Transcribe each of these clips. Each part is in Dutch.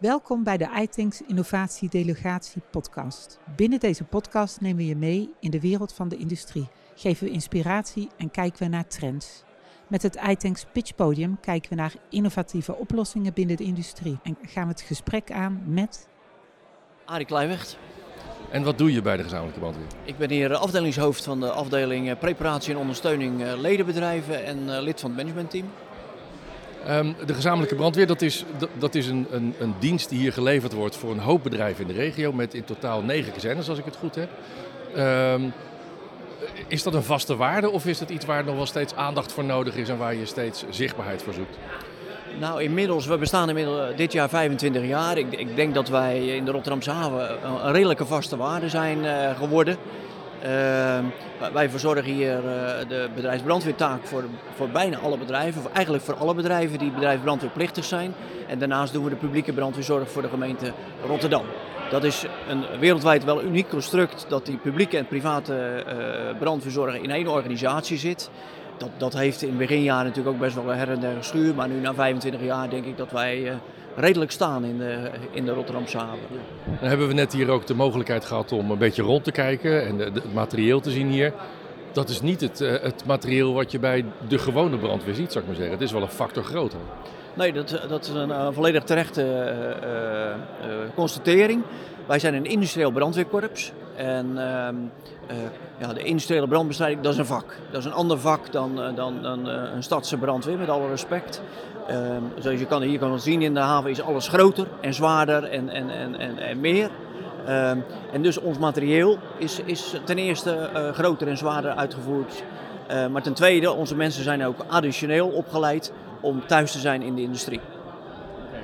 Welkom bij de iThinks Innovatie Delegatie podcast. Binnen deze podcast nemen we je mee in de wereld van de industrie, geven we inspiratie en kijken we naar trends. Met het iThinks Pitch Podium kijken we naar innovatieve oplossingen binnen de industrie en gaan we het gesprek aan met... Arie Kleiwecht. En wat doe je bij de gezamenlijke brandweer? Ik ben hier afdelingshoofd van de afdeling preparatie en ondersteuning ledenbedrijven en lid van het managementteam. Um, de gezamenlijke brandweer, dat is, dat is een, een, een, dienst die hier geleverd wordt voor een hoop bedrijven in de regio, met in totaal negen kazernes als ik het goed heb. Um, is dat een vaste waarde of is het iets waar nog wel steeds aandacht voor nodig is en waar je steeds zichtbaarheid voor zoekt? Nou, inmiddels, we bestaan inmiddels dit jaar 25 jaar. Ik, ik denk dat wij in de Rotterdamse haven een redelijke vaste waarde zijn uh, geworden. Uh, wij verzorgen hier uh, de bedrijfsbrandweertaak voor, voor bijna alle bedrijven, of eigenlijk voor alle bedrijven die bedrijfsbrandweerplichtig zijn. En daarnaast doen we de publieke brandweerzorg voor de gemeente Rotterdam. Dat is een wereldwijd wel uniek construct dat die publieke en private uh, brandweerzorg in één organisatie zit. Dat, dat heeft in beginjaren natuurlijk ook best wel her en der maar nu na 25 jaar denk ik dat wij uh, redelijk staan in de, in de Rotterdamse haven. Dan hebben we net hier ook de mogelijkheid gehad om een beetje rond te kijken en het materieel te zien hier. Dat is niet het, uh, het materieel wat je bij de gewone brandweer ziet, zou ik maar zeggen. Het is wel een factor groter. Nee, dat, dat is een uh, volledig terechte uh, constatering. Wij zijn een industrieel brandweerkorps. En ehm, ja, de industriële brandbestrijding, dat is een vak. Dat is een ander vak dan, dan, dan een stadse brandweer, met alle respect. Um, zoals je kan, hier kan zien in de haven is alles groter en zwaarder en, en, en, en, meer. Um, en dus ons materieel is, is ten eerste groter en zwaarder uitgevoerd. Maar ten tweede, onze mensen zijn ook additioneel opgeleid om thuis te zijn in de industrie.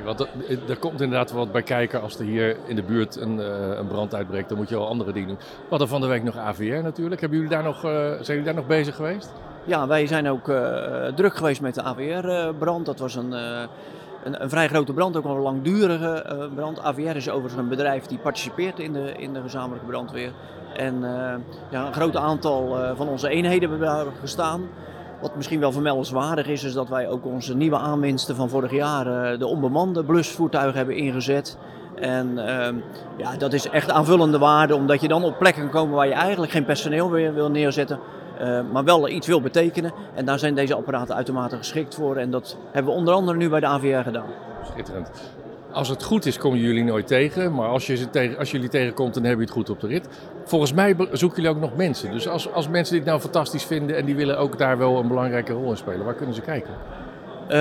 Want er, komt inderdaad wat bij kijken als er hier in de buurt een, uh, een brand uitbreekt. Dan moet je wel andere dingen doen. We hadden van de week nog AVR natuurlijk. Hebben jullie daar nog, zijn jullie daar nog bezig geweest? Ja, wij zijn ook uh, druk geweest met de AVR-brand. Dat was een, een, een, vrij grote brand, ook een langdurige brand. AVR is overigens een bedrijf die participeert in de, in de gezamenlijke brandweer. En ja, een groot aantal van onze eenheden hebben daar gestaan. Wat misschien wel vermeldenswaardig is, is dat wij ook onze nieuwe aanwinsten van vorig jaar, de onbemande blusvoertuigen, hebben ingezet. En uh, ja, dat is echt aanvullende waarde, omdat je dan op plekken kan komen waar je eigenlijk geen personeel weer wil neerzetten. Uh, maar wel iets wil betekenen. En daar zijn deze apparaten uitermate geschikt voor. En dat hebben we onder andere nu bij de AVR gedaan. Schitterend. Als het goed is, komen jullie nooit tegen. Maar als, je ze tegen, als jullie tegenkomt, dan heb je het goed op de rit. Volgens mij zoeken jullie ook nog mensen. Dus als, als mensen dit nou fantastisch vinden en die willen ook daar wel een belangrijke rol in spelen, waar kunnen ze kijken? Uh,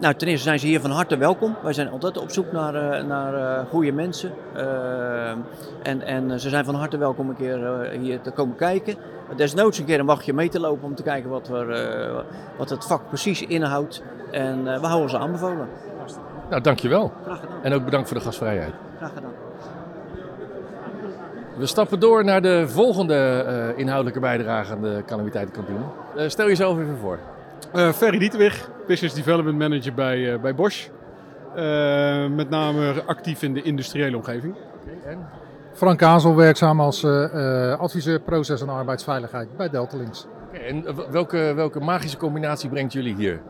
nou, ten eerste zijn ze hier van harte welkom. Wij zijn altijd op zoek naar, uh, naar uh, goede mensen. en, en ze zijn van harte welkom een keer hier te komen kijken. Desnoods een keer een wachtje mee te lopen om te kijken wat, we, wat het vak precies inhoudt. En we houden ze aanbevolen. Nou, dankjewel. Graag gedaan. En ook bedankt voor de gastvrijheid. Graag gedaan. We stappen door naar de volgende inhoudelijke bijdrage aan de calamiteitenkantine. stel jezelf even voor. Uh, Ferry Dieterwig, Business Development Manager bij, uh, bij Bosch. Uh, met name actief in de industriële omgeving. Okay, en? Frank Kazel, werkzaam als adviseur proces en arbeidsveiligheid bij Deltalinks. Okay, en welke, welke magische combinatie brengt jullie hier?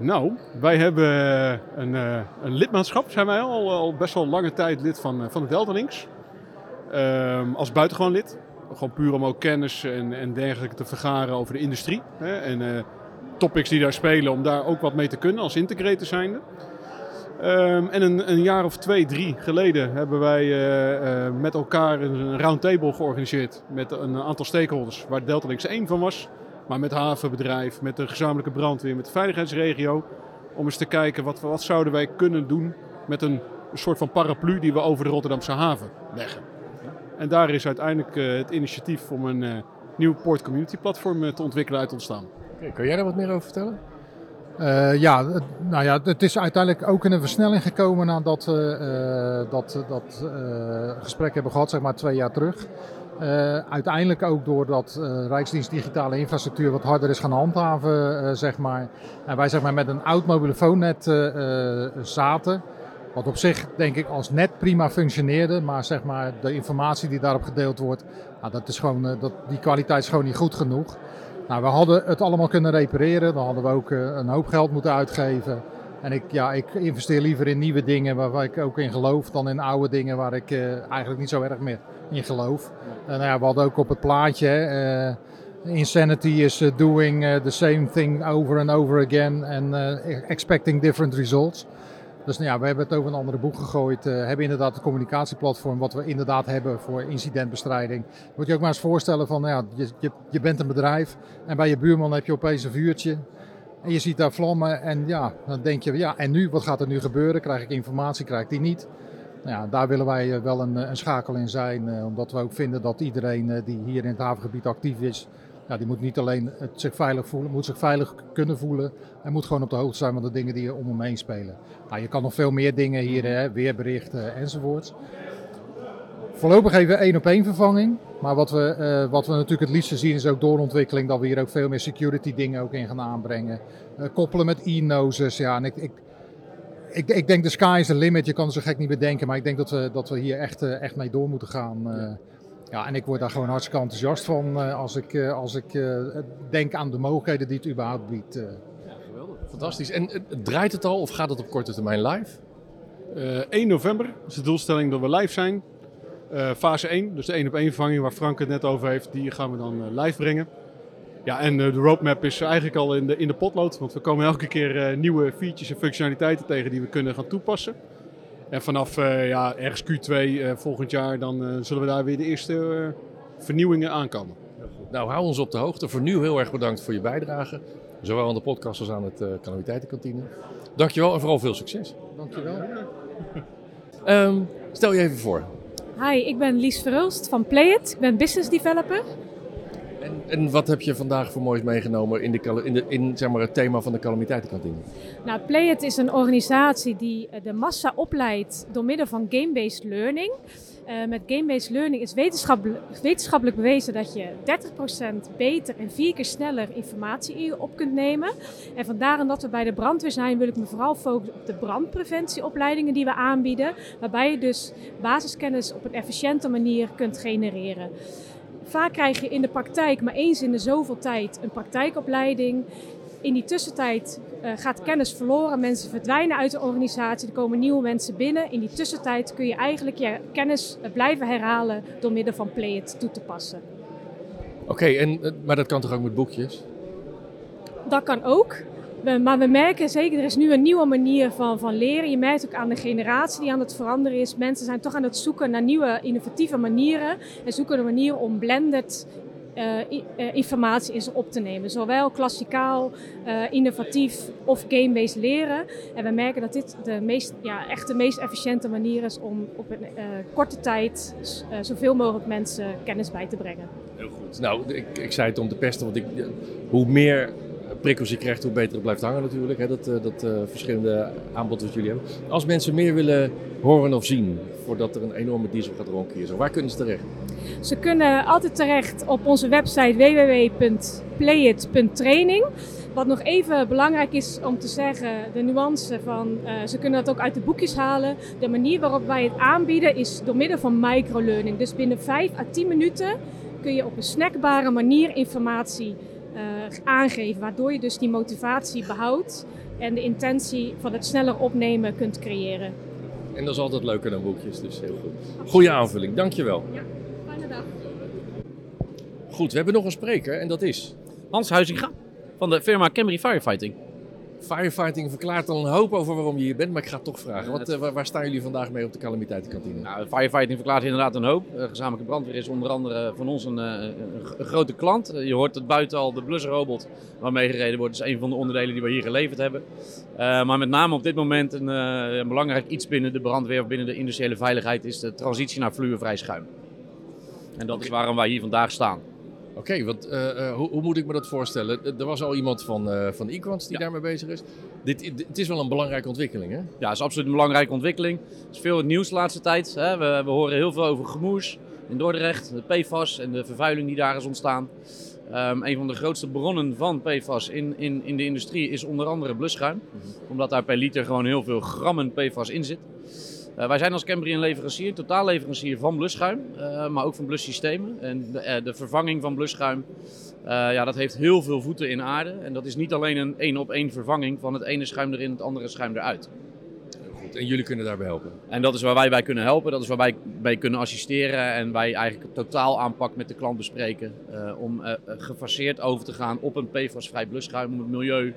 Nou, wij hebben een, een lidmaatschap, zijn wij al, al best wel lange tijd lid van, van de Deltalinks. Ehm, als buitengewoon lid. Gewoon puur om ook kennis en, en dergelijke te vergaren over de industrie. Hè, en topics die daar spelen, om daar ook wat mee te kunnen als integrator zijnde. Um, en een, een, jaar of twee, drie geleden hebben wij met elkaar een roundtable georganiseerd met een aantal stakeholders, waar Deltalinks één van was. Maar met havenbedrijf, met de gezamenlijke brandweer, met de veiligheidsregio. Om eens te kijken wat, wat zouden wij kunnen doen met een, soort van paraplu die we over de Rotterdamse haven leggen. En daar is uiteindelijk uh, het initiatief om een uh, nieuw Port Community platform uh, te ontwikkelen uit ontstaan. Okay, kan jij daar wat meer over vertellen? ja, nou ja, het is uiteindelijk ook in een versnelling gekomen nadat we dat, dat gesprek hebben gehad, zeg maar twee jaar terug. Uiteindelijk ook doordat Rijksdienst Digitale Infrastructuur wat harder is gaan handhaven, zeg maar. En wij zeg maar met een oud mobielefoonnet zaten. Wat op zich denk ik als net prima functioneerde, maar zeg maar de informatie die daarop gedeeld wordt, nou, dat is gewoon, dat, die kwaliteit is gewoon niet goed genoeg. Nou, we hadden het allemaal kunnen repareren, dan hadden we ook een hoop geld moeten uitgeven. En ik, ja, ik investeer liever in nieuwe dingen waar, ik ook in geloof dan in oude dingen waar ik eh, eigenlijk niet zo erg meer in geloof. En nou ja, we hadden ook op het plaatje, eh, insanity is eh, doing eh, the same thing over and over again and eh, expecting different results. Dus nou ja, we hebben het over een andere boek gegooid. eh hebben inderdaad het communicatieplatform wat we inderdaad hebben voor incidentbestrijding. Moet je ook maar eens voorstellen van, nou ja, je, je, je bent een bedrijf en bij je buurman heb je opeens een vuurtje. En je ziet daar vlammen en ja, dan denk je, ja, en nu, wat gaat er nu gebeuren? Krijg ik informatie, krijg ik die niet? Nou ja, daar willen wij eh, wel een, eh, een schakel in zijn, eh, omdat we ook vinden dat iedereen die hier in het havengebied actief is, ja, die moet niet alleen zich veilig voelen, moet zich veilig kunnen voelen en moet gewoon op de hoogte zijn van de dingen die om hem heen spelen. Nou, je kan nog veel meer dingen hier, hè, weerberichten enzovoorts. Voorlopig even één op één vervanging. Maar wat we, eh, wat we natuurlijk het liefste zien is ook doorontwikkeling. Dat we hier ook veel meer security dingen ook in gaan aanbrengen. Eh, koppelen met e-noses. Ja, en ik, ik, ik, ik denk de sky is the limit. Je kan er zo gek niet bedenken. Maar ik denk dat we, dat we hier echt, eh, echt mee door moeten gaan. eh. ja, en ik word daar gewoon hartstikke enthousiast van eh, als ik, eh, als ik eh, denk aan de mogelijkheden die het überhaupt biedt. eh. Fantastisch. En draait het al of gaat het op korte termijn live? Eh, 1 november is de doelstelling dat we live zijn. Eh, fase 1, dus de 1 op 1 vervanging waar Frank het net over heeft, die gaan we dan eh, live brengen. Ja, en eh, de roadmap is eigenlijk al in de, in de potlood, want we komen elke keer eh, nieuwe features en functionaliteiten tegen die we kunnen gaan toepassen. En vanaf eh, ja, ergens Q2 eh, volgend jaar, dan eh, zullen we daar weer de eerste eh, vernieuwingen aankomen. Nou, hou ons op de hoogte. Voor nu heel erg bedankt voor je bijdrage. Zowel aan de podcast als aan het eh calamiteitenkantine. Dankjewel en vooral veel succes. Dankjewel. Ehm, stel je even voor. Hi, ik ben Lies Verhulst van Playit. Ik ben business developer. En, en wat heb je vandaag voor moois meegenomen in, de, in, in zeg maar, het thema van de calamiteitenkantine? Nou, Playit is een organisatie die eh, de massa opleidt door middel van game-based learning. Eh, met game-based learning is wetenschappelijk, wetenschappelijk bewezen dat je 30% beter en vier keer sneller informatie in je op kunt nemen. En vandaar dat we bij de brandweer zijn, wil ik me vooral focussen op de brandpreventieopleidingen die we aanbieden. Waarbij je dus basiskennis op een efficiënte manier kunt genereren. Vaak krijg je in de praktijk maar eens in de zoveel tijd een praktijkopleiding. In die tussentijd eh, gaat kennis verloren, mensen verdwijnen uit de organisatie, er komen nieuwe mensen binnen. In die tussentijd kun je eigenlijk je kennis eh, blijven herhalen door middel van Play It toe te passen. Oké, en eh, maar dat kan toch ook met boekjes? Dat kan ook. Maar we merken zeker, er is nu een nieuwe manier van, van leren. Je merkt ook aan de generatie die aan het veranderen is. Mensen zijn toch aan het zoeken naar nieuwe innovatieve manieren. En zoeken een manier om blended eh, informatie in ze op te nemen. Zowel klassikaal, eh, innovatief of game-based leren. En we merken dat dit de meest, ja, echt de meest efficiënte manier is om op een korte tijd zoveel mogelijk mensen kennis bij te brengen. Heel goed. Nou, ik, ik zei het om te pesten, want ik, hoe meer prikkels je krijgt, hoe beter het blijft hangen natuurlijk. Hè, dat, eh, dat eh, verschillende aanbod wat jullie hebben. Als mensen meer willen horen of zien, voordat er een enorme diesel gaat ronken zo, waar kunnen ze terecht? Ze kunnen altijd terecht op onze website www.playit.training. Wat nog even belangrijk is om te zeggen, de nuance van, eh, ze kunnen dat ook uit de boekjes halen. De manier waarop wij het aanbieden is door middel van microlearning. Dus binnen 5 à 10 minuten kun je op een snackbare manier informatie aangeven. Waardoor je dus die motivatie behoudt en de intentie van het sneller opnemen kunt creëren. En dat is altijd leuker dan boekjes, dus heel goed. Goeie aanvulling, dankjewel. Ja, fijne dag. Goed, we hebben nog een spreker en dat is... Hans Huizinga van de firma Camry Firefighting. Firefighting verklaart al een hoop over waarom je hier bent, maar ik ga het toch vragen. Wat, eh, waar, waar staan jullie vandaag mee op de calamiteitenkantine? Nou, firefighting verklaart inderdaad een hoop. Eh, gezamenlijke brandweer is onder andere van ons een, eh, een, een grote klant. Eh, je hoort het buiten al, de blusrobot waarmee gereden wordt, is een van de onderdelen die we hier geleverd hebben. Eh, maar met name op dit moment een, eh, een belangrijk iets binnen de brandweer of binnen de industriële veiligheid is de transitie naar fluorvrij schuim. En dat is waarom wij hier vandaag staan. Oké, want eh, eh, hoe, hoe moet ik me dat voorstellen? Er was al iemand van, eh van Equans die Ja. daarmee bezig is. Dit, dit- het is wel een belangrijke ontwikkeling, hè? Ja, dat is absoluut een belangrijke ontwikkeling. Er is veel het nieuws de laatste tijd. Hè. We, we horen heel veel over gemoes in Dordrecht, de PFAS en de vervuiling die daar is ontstaan. Ehm, een van de grootste bronnen van PFAS in, in, in de industrie is onder andere blusschuim. Omdat daar per liter gewoon heel veel grammen PFAS in zit. Uh, wij zijn als Cambry een leverancier, totaal leverancier van blusschuim, uh, maar ook van blussystemen. En de, de vervanging van blusschuim, ja, dat heeft heel veel voeten in aarde. En dat is niet alleen een één op één vervanging van het ene schuim erin, het andere schuim eruit. Goed, en jullie kunnen daarbij helpen? En dat is waar wij bij kunnen helpen, dat is waar wij bij kunnen assisteren. En wij eigenlijk het totaal aanpak met de klant bespreken. om gefaseerd over te gaan op een PFAS-vrij blusschuim, om het milieu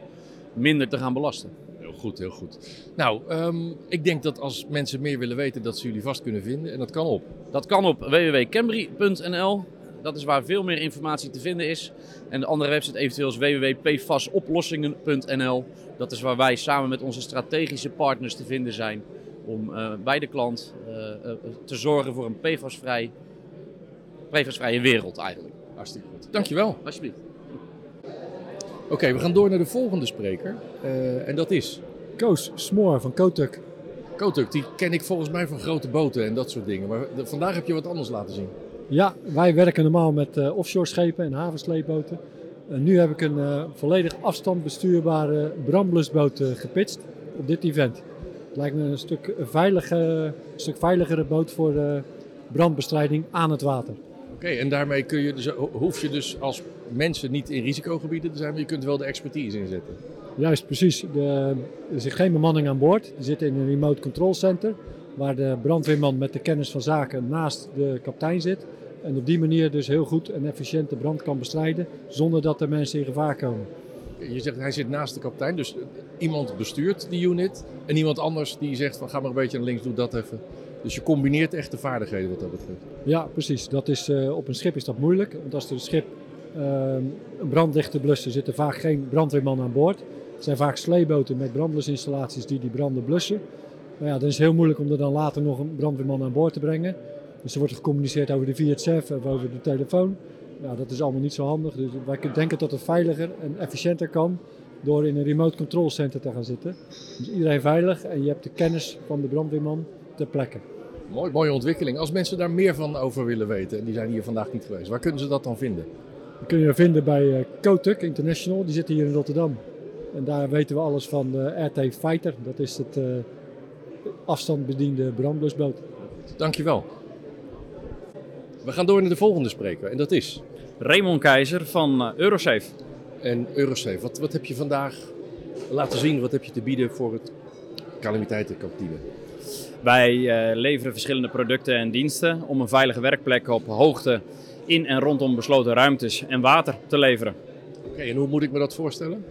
minder te gaan belasten. Heel goed, heel goed. Nou, um, ik denk dat als mensen meer willen weten, dat ze jullie vast kunnen vinden. En dat kan op? Dat kan op www.cambry.nl. Dat is waar veel meer informatie te vinden is. En de andere website eventueel is www.pfasoplossingen.nl. Dat is waar wij samen met onze strategische partners te vinden zijn. Om uh, bij de klant uh, uh, te zorgen voor een PFAS-vrij, PFAS-vrije wereld eigenlijk. Hartstikke goed. Dankjewel. Alsjeblieft. Oké, okay, we gaan door naar de volgende spreker. Uh, en dat is? Koos Smoor van Kotuk. Kotuk, die ken ik volgens mij van grote boten en dat soort dingen. Maar vandaag heb je wat anders laten zien. Ja, wij werken normaal met uh, offshore schepen en havensleepboten. Uh, nu heb ik een uh, volledig afstandbestuurbare brandblusboot gepitcht op dit event. Het lijkt me een stuk, veilige, een stuk veiligere boot voor brandbestrijding aan het water. Oké, okay, en daarmee kun je dus, hoef je dus als mensen niet in risicogebieden te zijn, maar je kunt wel de expertise inzetten. Juist, precies. De, er zit geen bemanning aan boord. Die zitten in een remote control center, waar de brandweerman met de kennis van zaken naast de kapitein zit. En op die manier dus heel goed en efficiënt de brand kan bestrijden, zonder dat er mensen in gevaar komen. Je zegt hij zit naast de kapitein, dus iemand bestuurt die unit en iemand anders die zegt van ga maar een beetje naar links, doe dat even. Dus je combineert echt de vaardigheden wat dat betreft. Ja, precies. Dat is, uh, op een schip is dat moeilijk. Want als er een schip uh, een brand ligt te blussen, zit er vaak geen brandweerman aan boord. Het zijn vaak sleeboten met brandblusinstallaties die die branden blussen. Maar ja, dan is het heel moeilijk om er dan later nog een brandweerman aan boord te brengen. Dus er wordt gecommuniceerd over de VHF of over de telefoon. Ja, dat is allemaal niet zo handig. Dus wij denken dat het veiliger en efficiënter kan door in een remote control center te gaan zitten. Dus iedereen veilig en je hebt de kennis van de brandweerman ter plekke. Mooi, mooie ontwikkeling. Als mensen daar meer van over willen weten, en die zijn hier vandaag niet geweest, waar kunnen ze dat dan vinden? Dat kun je vinden bij uh, Kotuk International, die zitten hier in Rotterdam. En daar weten we alles van de RT Fighter, dat is het uh, afstandbediende brandblusboot. Dankjewel. We gaan door naar de volgende spreker en dat is? Raymond Keizer van Eurosafe. En Eurosafe, wat, wat heb je vandaag laten zien, wat heb je te bieden voor het calamiteitenkantine? Wij uh, leveren verschillende producten en diensten om een veilige werkplek op hoogte in en rondom besloten ruimtes en water te leveren. Oké, okay, en hoe moet ik me dat voorstellen?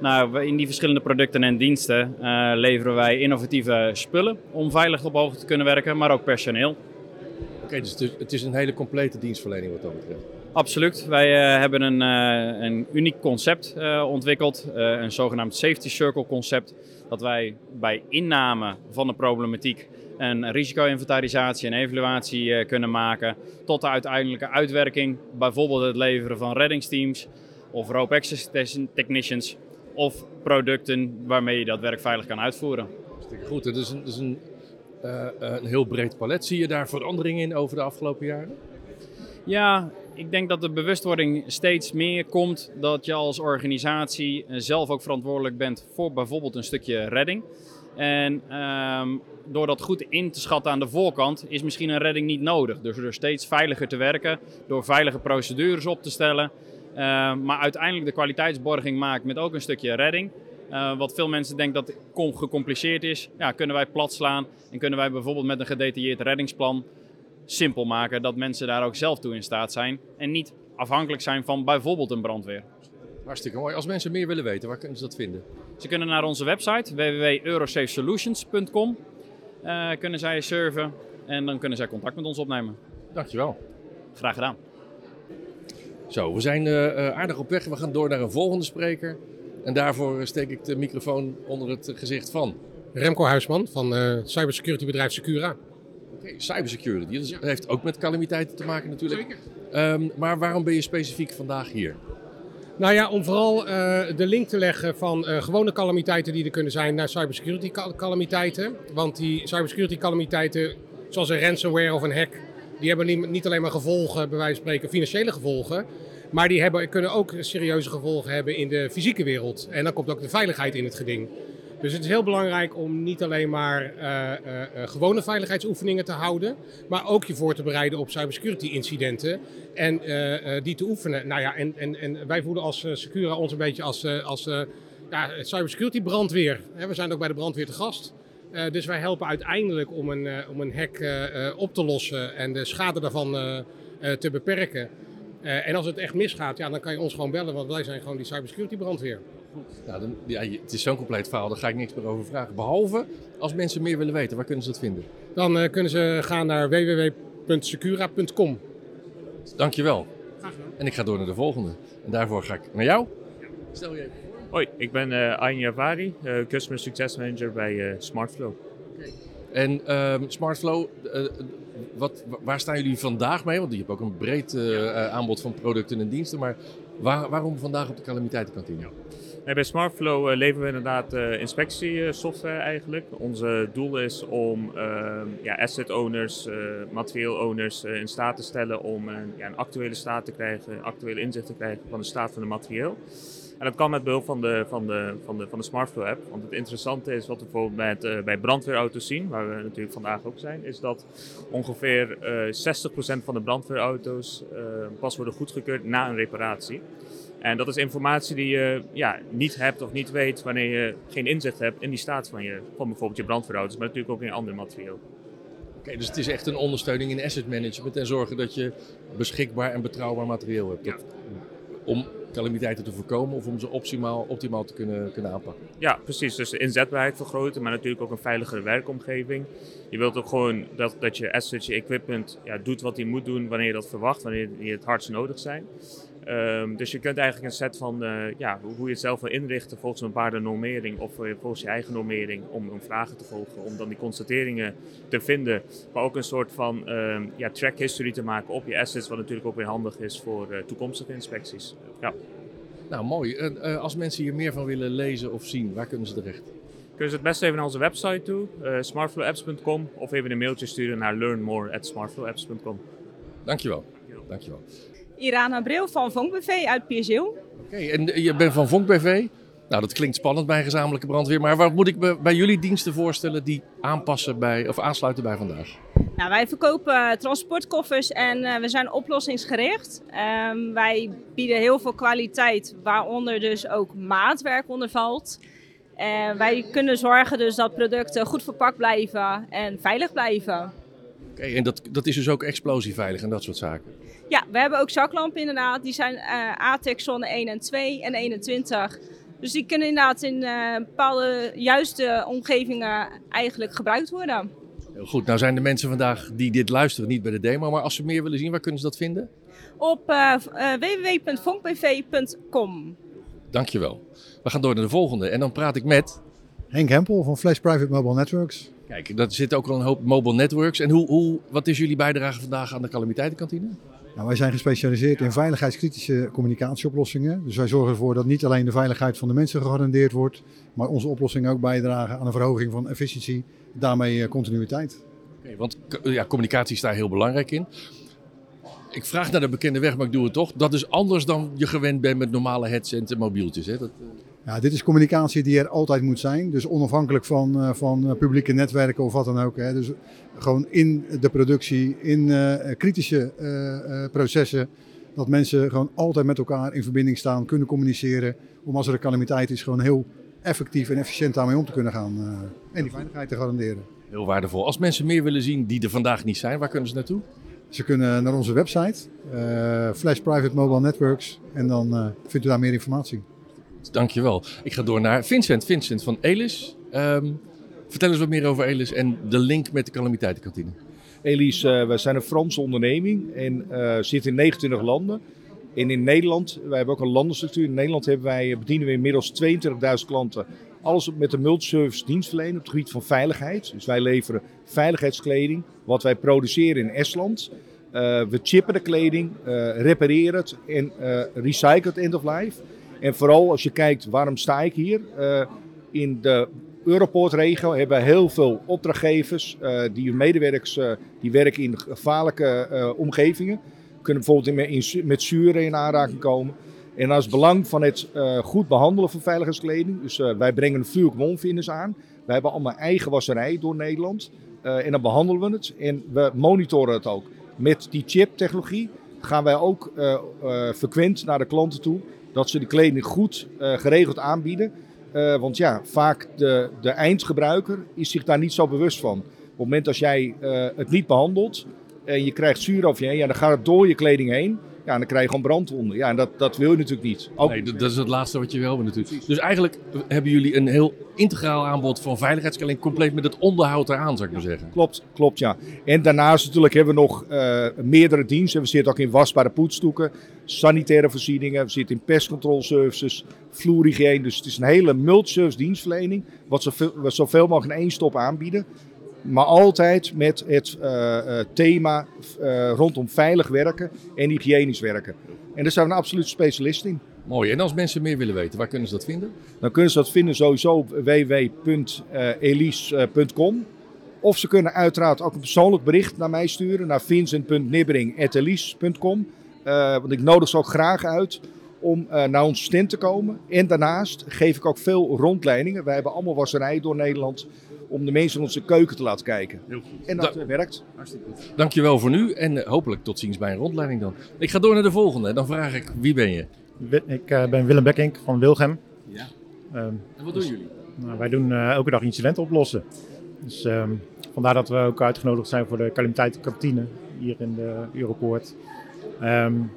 Nou, in die verschillende producten en diensten uh, leveren wij innovatieve spullen om veilig op hoogte te kunnen werken, maar ook personeel. Oké, okay, dus het is een hele complete dienstverlening wat dat betreft. Absoluut. Wij uh, hebben een, uh, een uniek concept ontwikkeld, een zogenaamd safety circle concept dat wij bij inname van de problematiek een risico-inventarisatie en evaluatie kunnen maken. Tot de uiteindelijke uitwerking, bijvoorbeeld het leveren van reddingsteams of rope access technicians of producten waarmee je dat werk veilig kan uitvoeren. Goed, het is een, het is een, een heel breed palet. Zie je daar veranderingen in over de afgelopen jaren? Ja, ik denk dat de bewustwording steeds meer komt dat je als organisatie zelf ook verantwoordelijk bent voor bijvoorbeeld een stukje redding. En um, door dat goed in te schatten aan de voorkant is misschien een redding niet nodig. Dus door steeds veiliger te werken, door veilige procedures op te stellen. Uh, maar uiteindelijk de kwaliteitsborging maakt met ook een stukje redding. Uh, wat veel mensen denken dat gecompliceerd is, ja, kunnen wij plat slaan en kunnen wij bijvoorbeeld met een gedetailleerd reddingsplan simpel maken dat mensen daar ook zelf toe in staat zijn en niet afhankelijk zijn van bijvoorbeeld een brandweer. Hartstikke mooi. Als mensen meer willen weten, waar kunnen ze dat vinden? Ze kunnen naar onze website www.eurosafesolutions.com uh, kunnen zij surfen en dan kunnen zij contact met ons opnemen. Dankjewel. Graag gedaan. Zo, we zijn uh, aardig op weg. We gaan door naar een volgende spreker. En daarvoor steek ik de microfoon onder het gezicht van... Remco Huisman van uh, cybersecurity bedrijf Secura. Okay, cybersecurity. Dat heeft ook met calamiteiten te maken natuurlijk. Zeker. Um, maar waarom ben je specifiek vandaag hier? Nou ja, om vooral uh, de link te leggen van uh, gewone calamiteiten die er kunnen zijn naar cybersecurity calamiteiten. Want die cybersecurity calamiteiten, zoals een ransomware of een hack, die hebben niet, niet alleen maar gevolgen, bij wijze van spreken financiële gevolgen. Maar die hebben, kunnen ook serieuze gevolgen hebben in de fysieke wereld. En dan komt ook de veiligheid in het geding. Dus het is heel belangrijk om niet alleen maar uh, uh, gewone veiligheidsoefeningen te houden, maar ook je voor te bereiden op cybersecurity incidenten en die te oefenen. Nou ja, en, en, en wij voelen als Secura ons een beetje als, als ja, cybersecurity brandweer. We zijn ook bij de brandweer te gast. dus wij helpen uiteindelijk om een, om een hack op te lossen en de schade daarvan te beperken. en als het echt misgaat, ja, dan kan je ons gewoon bellen, want wij zijn gewoon die cybersecurity brandweer. Nou, dan, ja, het is zo'n compleet verhaal, daar ga ik niks meer over vragen. Behalve als mensen meer willen weten, waar kunnen ze dat vinden? Dan uh, kunnen ze gaan naar www.secura.com. Dankjewel. Graag gedaan. En ik ga door naar de volgende. En daarvoor ga ik naar jou. Stel je even Hoi, ik ben uh, Ayn Yavari, uh, Customer Success Manager bij uh, Smartflow. Okay. En uh, Smartflow, wat, waar staan jullie vandaag mee? Want je hebt ook een breed aanbod van producten en diensten. Maar waar, waarom vandaag op de calamiteitenkantine? Bij Smartflow uh, leveren we inderdaad uh, inspectiesoftware eigenlijk. Onze doel is om uh, ja, asset owners, materieel owners in staat te stellen om ja, een actuele staat te krijgen, een actuele inzicht te krijgen van de staat van het materieel. En dat kan met behulp van de, van de, van de, van de Smartflow app. Want het interessante is wat we bijvoorbeeld bij brandweerauto's zien, waar we natuurlijk vandaag ook zijn, is dat ongeveer 60% van de brandweerauto's pas worden goedgekeurd na een reparatie. En dat is informatie die je ja, niet hebt of niet weet wanneer je geen inzicht hebt in die staat van, je, van bijvoorbeeld je brandweerauto's, maar natuurlijk ook in ander materieel. Oké, dus het is echt een ondersteuning in asset management en zorgen dat je beschikbaar en betrouwbaar materieel hebt. Ja. om calamiteiten te voorkomen of om ze optimaal, optimaal te kunnen, kunnen aanpakken. Ja, precies. Dus de inzetbaarheid vergroten, maar natuurlijk ook een veiligere werkomgeving. Je wilt ook gewoon dat, dat je assets, je equipment ja, doet wat hij moet doen wanneer je dat verwacht, wanneer die het hardst nodig zijn. Um, dus je kunt eigenlijk een set van uh, ja, hoe je het zelf wil inrichten volgens een bepaalde normering of uh, volgens je eigen normering om, om vragen te volgen, om dan die constateringen te vinden, maar ook een soort van um, ja, track history te maken op je assets, wat natuurlijk ook weer handig is voor uh, toekomstige inspecties. Ja. Nou, mooi. als mensen hier meer van willen lezen of zien, waar kunnen ze terecht? Kunnen ze het best even naar onze website toe, smartflowapps.com, of even een mailtje sturen naar learnmore@smartflowapps.com. Dankjewel. Dankjewel. Irana Bril van Vonk BV uit Pierziel. Oké, en je bent van Vonk BV? Nou, dat klinkt spannend bij een gezamenlijke brandweer. Maar wat moet ik bij jullie diensten voorstellen die aanpassen bij, of aansluiten bij vandaag? Nou, wij verkopen transportkoffers en uh, we zijn oplossingsgericht. Um, wij bieden heel veel kwaliteit, waaronder dus ook maatwerk onder valt. Uh, wij kunnen zorgen dus dat producten goed verpakt blijven en veilig blijven. Oké, en dat, dat is dus ook explosieveilig en dat soort zaken? Ja, we hebben ook zaklampen inderdaad. Die zijn uh, ATEX zone 1 en 2 en 21. Dus die kunnen inderdaad in uh, bepaalde juiste omgevingen eigenlijk gebruikt worden. Heel goed. Nou zijn de mensen vandaag die dit luisteren niet bij de demo. Maar als ze meer willen zien, waar kunnen ze dat vinden? Op uh, www.vonkbv.com Dankjewel. We gaan door naar de volgende. En dan praat ik met... Henk Hempel van Flash Private Mobile Networks. Kijk, er zit ook al een hoop mobile networks. En hoe, hoe, wat is jullie bijdrage vandaag aan de calamiteitenkantine? Nou, wij zijn gespecialiseerd in veiligheidskritische communicatieoplossingen. Dus wij zorgen ervoor dat niet alleen de veiligheid van de mensen gegarandeerd wordt, maar onze oplossingen ook bijdragen aan een verhoging van efficiëntie, daarmee eh, continuïteit. Okay, want ja, communicatie is daar heel belangrijk in. Ik vraag naar de bekende weg, maar ik doe het toch. Dat is anders dan je gewend bent met normale headsets en mobieltjes. Hè? Dat, eh, ja, dit is communicatie die er altijd moet zijn. Dus onafhankelijk van, uh, van publieke netwerken of wat dan ook. Hè. Dus gewoon in de productie, in uh, kritische uh, processen. Dat mensen gewoon altijd met elkaar in verbinding staan, kunnen communiceren. Om als er een calamiteit is, gewoon heel effectief en efficiënt daarmee om te kunnen gaan. en die veiligheid te garanderen. Heel waardevol. Als mensen meer willen zien die er vandaag niet zijn, waar kunnen ze naartoe? Ze kunnen naar onze website, Flash Private Mobile Networks. En dan vindt u daar meer informatie. Dankjewel. Ik ga door naar Vincent. Vincent van Elis. Um, vertel eens wat meer over Elis en de link met de calamiteitenkantine. Elis, uh, wij zijn een Franse onderneming en uh, zitten in 29 landen. En in Nederland, wij hebben ook een landenstructuur. In Nederland hebben wij, bedienen we inmiddels 22.000 klanten. Alles met een multiservice dienstverlening op het gebied van veiligheid. Dus wij leveren veiligheidskleding, wat wij produceren in Estland. Uh, we chippen de kleding, repareren het en recyclen het end of life. En vooral als je kijkt, waarom sta ik hier? Uh, in de Europort-regio hebben we heel veel opdrachtgevers, uh, die medewerkers uh, die werken in gevaarlijke omgevingen. Kunnen bijvoorbeeld in, met zuren in aanraking komen. En het belang van het eh, goed behandelen van veiligheidskleding. Dus eh, wij brengen vuurlijk aan. Wij hebben allemaal eigen wasserij door Nederland. Eh, en dan behandelen we het en we monitoren het ook. Met die chip-technologie gaan wij ook frequent naar de klanten toe. Dat ze de kleding goed geregeld aanbieden. want ja, vaak de, de eindgebruiker is zich daar niet zo bewust van. Op het moment als jij het niet behandelt en je krijgt zuur over je heen, dan gaat het door je kleding heen. Ja, dan krijg je gewoon brandwonden. Ja, en dat, dat wil je natuurlijk niet. Ook... Nee, dat is het laatste wat je wil natuurlijk. Dus eigenlijk hebben jullie een heel integraal aanbod van veiligheidskleding, compleet met het onderhoud eraan, zou ik maar zeggen. Klopt, klopt ja. En daarnaast natuurlijk hebben we nog uh, meerdere diensten. We zitten ook in wasbare poetsdoeken, sanitaire voorzieningen, we zitten in pestcontroleservices, vloerhygiëne. Dus het is een hele multi-service dienstverlening, wat zoveel, we zoveel mogelijk in één stop aanbieden. Maar altijd met het uh, uh, thema uh, rondom veilig werken en hygiënisch werken. En daar zijn we een absoluut specialist in. Mooi. En als mensen meer willen weten, waar kunnen ze dat vinden? Dan kunnen ze dat vinden sowieso op www.elise.com. Of ze kunnen uiteraard ook een persoonlijk bericht naar mij sturen naar vincent.nibbering.elise.com. want ik nodig ze ook graag uit om uh, naar ons stand te komen. En daarnaast geef ik ook veel rondleidingen. Wij hebben allemaal wasserijen door Nederland om de mensen in onze keuken te laten kijken. Heel goed. En dat Da werkt. Hartstikke goed. Dankjewel voor nu en uh, hopelijk tot ziens bij een rondleiding dan. Ik ga door naar de volgende. Dan vraag ik, wie ben je? Ik uh, ben Willem Bekkink van Wilgem. Ja. Um, en wat doen jullie? Nou, wij doen uh, elke dag incidenten oplossen. Dus um, vandaar dat we ook uitgenodigd zijn voor de calamiteitenkantine hier in de Europoort. Um,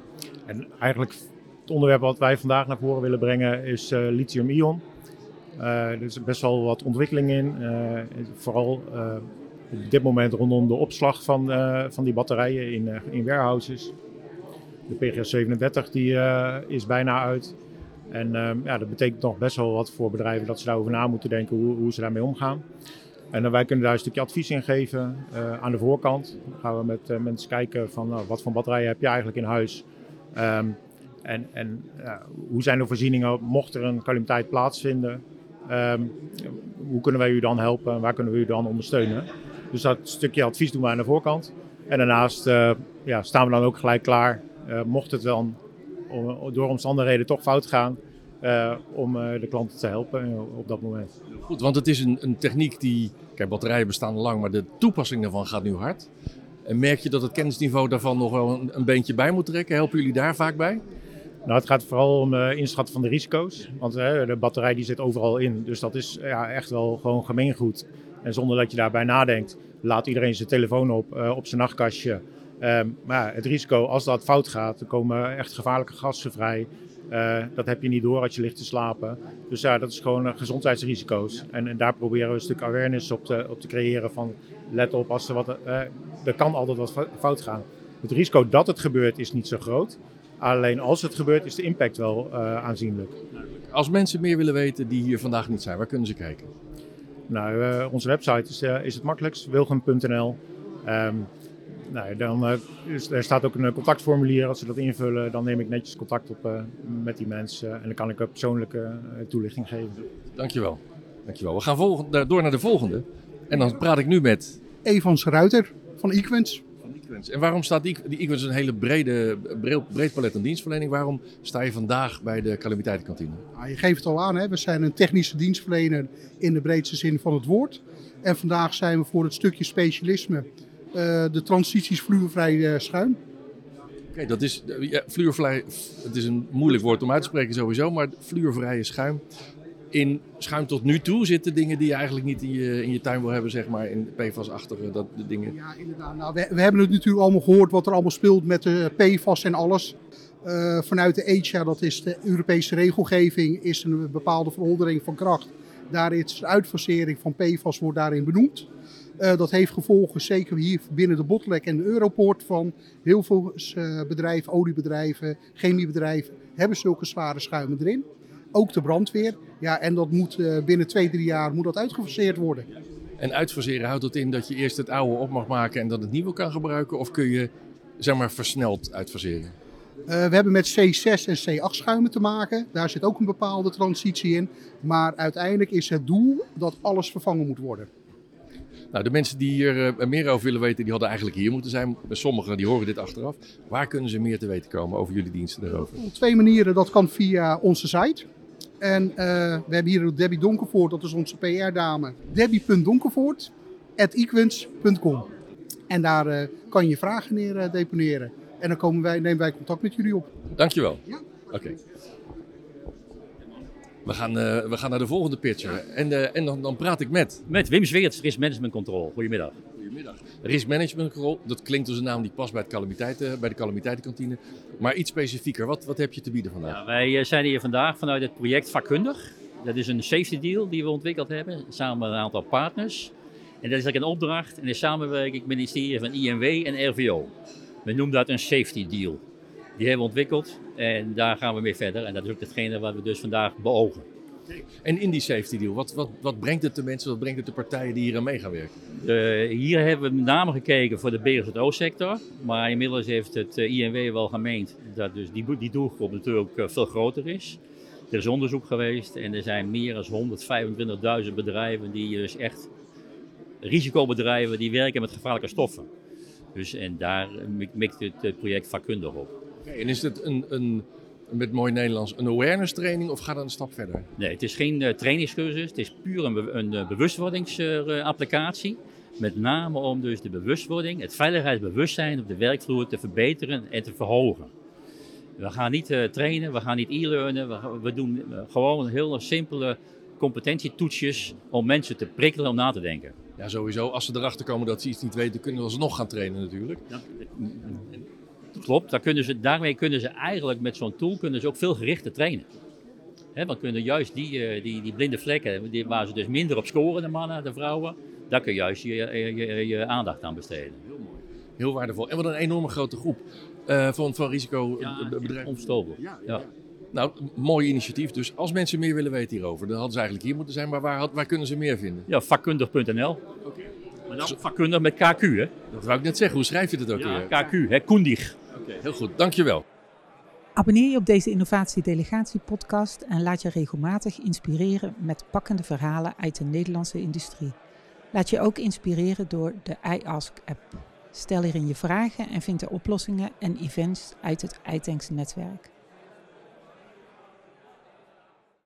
en eigenlijk het onderwerp wat wij vandaag naar voren willen brengen is lithium-ion. Uh, er is best wel wat ontwikkeling in. Uh, vooral uh, op dit moment rondom de opslag van, van die batterijen in, in warehouses. De PGS 37 die, is bijna uit. En ja, dat betekent nog best wel wat voor bedrijven dat ze daarover na moeten denken hoe, hoe ze daarmee omgaan. En wij kunnen daar een stukje advies in geven aan de voorkant. Gaan we met mensen kijken van nou, wat voor batterijen heb je eigenlijk in huis. Um, en en hoe zijn de voorzieningen mocht er een calamiteit plaatsvinden? Um, hoe kunnen wij u dan helpen en waar kunnen we u dan ondersteunen? Dus dat stukje advies doen we aan de voorkant. En daarnaast uh, ja, staan we dan ook gelijk klaar, uh, mocht het dan door omstandigheden toch fout gaan, uh, om de klanten te helpen op dat moment. Goed, want het is een, een techniek die, kijk batterijen bestaan lang, maar de toepassing daarvan gaat nu hard. En merk je dat het kennisniveau daarvan nog wel een, een beentje bij moet trekken? Helpen jullie daar vaak bij? Nou, het gaat vooral om uh, inschatten van de risico's. Want uh, de batterij die zit overal in. Dus dat is ja, echt wel gewoon gemeengoed. En zonder dat je daarbij nadenkt, laat iedereen zijn telefoon op, uh, op zijn nachtkastje. Um, maar het risico, als dat fout gaat, er komen echt gevaarlijke gassen vrij. dat heb je niet door als je ligt te slapen. Dus ja, dat is gewoon gezondheidsrisico's. En, en, daar proberen we een stuk awareness op te, op te creëren van let op, als er, wat, er kan altijd wat fout gaan. Het risico dat het gebeurt is niet zo groot. Alleen als het gebeurt, is de impact wel uh, aanzienlijk. Als mensen meer willen weten die hier vandaag niet zijn, waar kunnen ze kijken? Nou, uh, onze website is, uh, is het makkelijkst, wilgem.nl. Um, nou, dan, is, er staat ook een contactformulier. Als ze dat invullen, dan neem ik netjes contact op met die mensen. en dan kan ik een persoonlijke toelichting geven. Dankjewel. Dankjewel. We gaan volgende, door naar de volgende. En dan praat ik nu met... Evans Ruiter van Equens. En waarom staat die, die een hele brede, breed palet aan dienstverlening? Waarom sta je vandaag bij de calamiteitenkantine? Nou, je geeft het al aan, hè? we zijn een technische dienstverlener in de breedste zin van het woord. En vandaag zijn we voor het stukje specialisme, uh, de transities vloervrij uh, schuim. Oké, okay, dat is, ja, het is een moeilijk woord om uit te spreken sowieso, maar vloervrije schuim in schuim tot nu toe zitten dingen die je eigenlijk niet in je, in je tuin wil hebben, zeg maar, in PFAS-achtige dat, de dingen. Ja, inderdaad. Nou, we, we, hebben het natuurlijk allemaal gehoord wat er allemaal speelt met de PFAS en alles. Uh, vanuit de ECHA, dat is de Europese regelgeving, is een bepaalde verordening van kracht. Daar is de uitfasering van PFAS wordt daarin benoemd. Uh, dat heeft gevolgen, zeker hier binnen de Botlek en de Europoort, van heel veel uh, bedrijven, oliebedrijven, chemiebedrijven, hebben zulke zware schuimen erin ook de brandweer. Ja, en dat moet uh, binnen twee, drie jaar moet dat uitgefaseerd worden. En uitfaseren houdt dat in dat je eerst het oude op mag maken en dat het nieuwe kan gebruiken? Of kun je zeg maar versneld uitfaseren? Uh, we hebben met C6 en C8 schuimen te maken. Daar zit ook een bepaalde transitie in. Maar uiteindelijk is het doel dat alles vervangen moet worden. Nou, de mensen die hier uh, meer over willen weten, die hadden eigenlijk hier moeten zijn. Sommigen die horen dit achteraf. Waar kunnen ze meer te weten komen over jullie diensten erover? Op twee manieren. Dat kan via onze site. En uh, we hebben hier Debbie Donkervoort, dat is onze PR-dame. Debbie.donkervoort.equins.com En daar uh, kan je je vragen neer deponeren. En dan komen wij, nemen wij contact met jullie op. Dankjewel. Ja. Oké. Okay. We gaan, uh, we gaan naar de volgende pitcher. En, uh, en dan, dan praat ik met... Met Wim Zweerts, Risk Management Control. Goedemiddag. Goedemiddag. Risk Management Control, dat klinkt als een naam die past bij, het calamiteiten, bij de calamiteitenkantine. Maar iets specifieker, wat, wat heb je te bieden vandaag? Ja, wij eh, zijn hier vandaag vanuit het project Vakkundig. Dat is een safety deal die we ontwikkeld hebben, samen met een aantal partners. En dat is eigenlijk een opdracht in de samenwerking met het ministerie van INW en RVO. We noemen dat een safety deal. Die hebben we ontwikkeld en daar gaan we mee verder. En dat is ook hetgene wat we dus vandaag beogen. En in die safety deal, wat, wat, wat brengt het de mensen, wat brengt het de partijen die hier aan mee gaan werken? hier hebben we met name gekeken voor de BZO-sector. Maar inmiddels heeft het eh, INW wel gemeend dat dus die, die doelgroep natuurlijk eh, veel groter is. Er is onderzoek geweest en er zijn meer dan 125.000 bedrijven die dus echt risicobedrijven die werken met gevaarlijke stoffen. Dus, en daar mikt het project vakkundig op. Okay, en is het een, een, met mooi Nederlands, een awareness training of gaat het een stap verder? Nee, het is geen uh, trainingscursus. Het is puur een, een uh, bewustwordingsapplicatie. Uh, met name om dus de bewustwording, het veiligheidsbewustzijn op de werkvloer te verbeteren en te verhogen. We gaan niet uh, trainen, we gaan niet e-learnen. We, we, doen gewoon hele simpele competentietoetsjes om mensen te prikkelen om na te denken. Ja, sowieso. Als ze erachter komen dat ze iets niet weten, kunnen we alsnog gaan trainen natuurlijk. Ja. Klopt, daar kunnen ze, daarmee kunnen ze eigenlijk met zo'n tool kunnen ze ook veel gerichter trainen. He, want kunnen juist die, die, die blinde vlekken, die, waar ze dus minder op scoren, de mannen, de vrouwen, daar kun je juist je, je, je aandacht aan besteden. Heel mooi. Heel waardevol. En wat een enorme grote groep uh, van, van risicobedrijven. Ja, onverstoorbaar. Ja, ja. ja. Nou, mooi initiatief. Dus als mensen meer willen weten hierover, dan hadden ze eigenlijk hier moeten zijn. Maar waar, waar kunnen ze meer vinden? Ja, vakkundig.nl. Oké. Maar dan vakkundig met KQ, hè? Dat wou ik net zeggen. Hoe schrijf je dat ook ja, weer? KQ, hè? Koendig. Heel goed. Dankjewel. Abonneer je op deze innovatiedelegatie-podcast en laat je regelmatig inspireren met pakkende verhalen uit de Nederlandse industrie. Laat je ook inspireren door de iAsk-app. Stel hierin je vragen en vind de oplossingen en events uit het iTanks-netwerk.